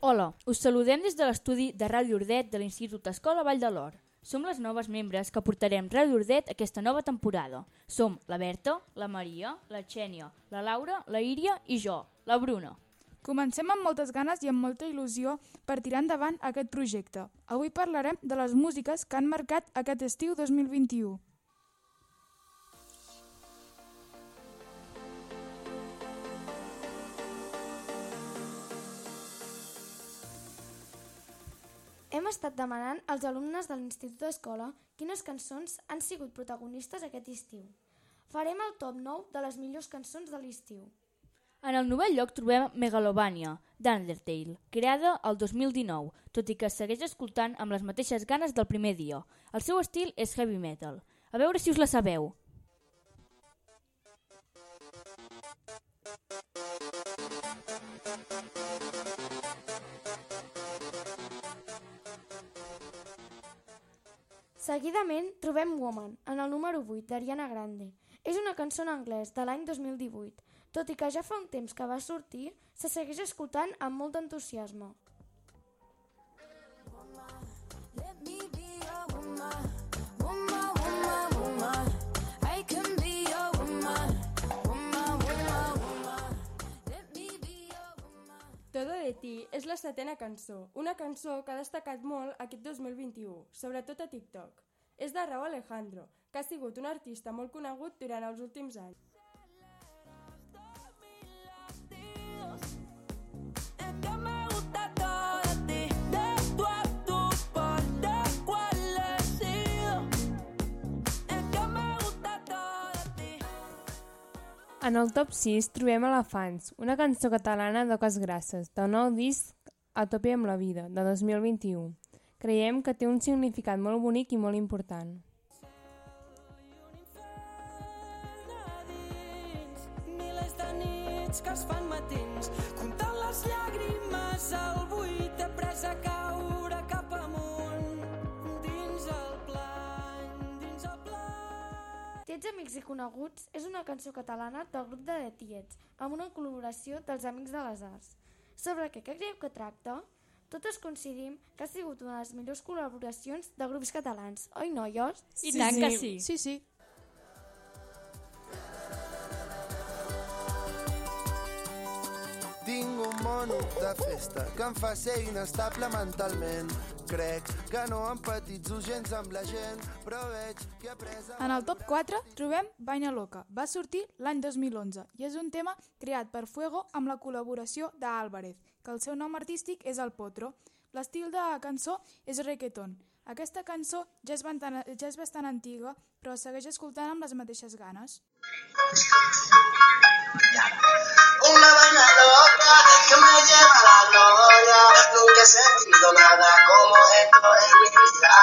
Hola, us saludem des de l'estudi de Ràdio Urdet de l'Institut Escola Vall de l'Or. Som les noves membres que portarem Ràdio Urdet aquesta nova temporada. Som la Berta, la Maria, la Xènia, la Laura, la Íria i jo, la Bruna. Comencem amb moltes ganes i amb molta il·lusió per tirar endavant aquest projecte. Avui parlarem de les músiques que han marcat aquest estiu 2021. Hem estat demanant als alumnes de l'Institut d'Escola quines cançons han sigut protagonistes aquest estiu. Farem el top 9 de les millors cançons de l'estiu. En el novè lloc trobem Megalovania, d'Undertale, creada el 2019, tot i que segueix escoltant amb les mateixes ganes del primer dia. El seu estil és heavy metal. A veure si us la sabeu. Seguidament trobem Woman, en el número 8 d'Ariana Grande. És una cançó en anglès de l'any 2018. Tot i que ja fa un temps que va sortir, se segueix escoltant amb molt d'entusiasme. És la setena cançó, una cançó que ha destacat molt aquest 2021, sobretot a TikTok. És de Raúl Alejandro, que ha sigut un artista molt conegut durant els últims anys. En el top 6 trobem Elefants, una cançó catalana d'Oques Grasses, del nou disc A tope amb la vida, de 2021. Creiem que té un significat molt bonic i molt important. de que es fan matins comptant les llàgrimes al buit he pres a caure cap amunt Tiets Amics i Coneguts és una cançó catalana del grup de The Tiets, amb una col·laboració dels Amics de les Arts. Sobre què creieu que tracta? Totes coincidim que ha sigut una de les millors col·laboracions de grups catalans, oi noies? I tant que sí. Sí, sí. Un mono de festa que em fa ser inestable mentalment. Crec que no empatitzo gens amb la gent, però veig que he après. En el top 4 trobem Vaina Loca. Va sortir l'any 2011 i és un tema creat per Fuego amb la col·laboració d'Álvarez, que el seu nom artístic és el Potro. L'estil de cançó és reggaeton. Aquesta cançó ja és, bastant, ja és bastant antiga, però segueix escoltant amb les mateixes ganes. Una sentido nada como esto en mi vida.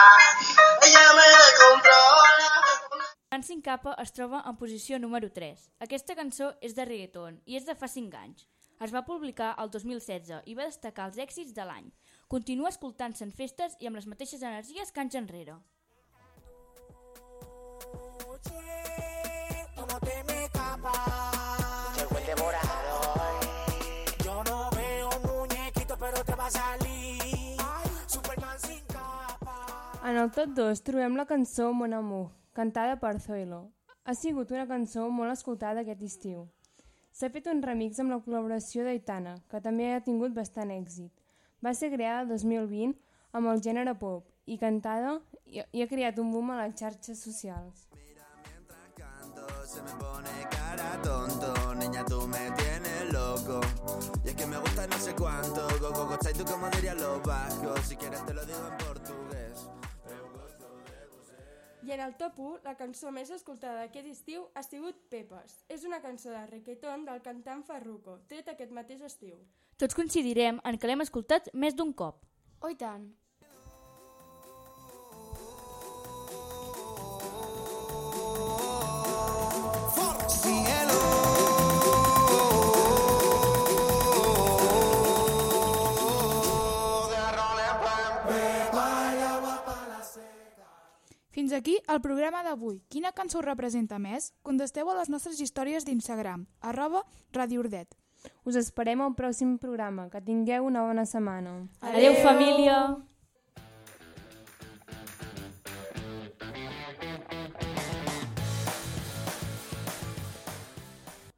Ella me controla. Dancing Capa es troba en posició número 3. Aquesta cançó és de reggaeton i és de fa 5 anys. Es va publicar el 2016 i va destacar els èxits de l'any. Continua escoltant-se en festes i amb les mateixes energies que anys enrere. En el top 2 trobem la cançó Mon Amour, cantada per Zoilo. Ha sigut una cançó molt escoltada aquest estiu. S'ha fet un remix amb la col·laboració d'Aitana, que també ha tingut bastant èxit. Va ser creada el 2020 amb el gènere pop i cantada i, i ha creat un boom a les xarxes socials. Canto, se me pone cara tonto, niña tú me tienes loco. Y es que me gusta no sé cuánto, go go go, y tú como dirían los vascos. Si quieres te lo digo en portugués. I en el top 1, la cançó més escoltada d'aquest estiu ha sigut Pepes. És una cançó de reggaeton del cantant Farruko, tret aquest mateix estiu. Tots coincidirem en que l'hem escoltat més d'un cop. Oh, tant. Aquí el programa d'avui. Quina cançó us representa més? Contesteu a les nostres històries d'Instagram, arroba Radio Urdet. Us esperem al pròxim programa. Que tingueu una bona setmana. Adéu, família!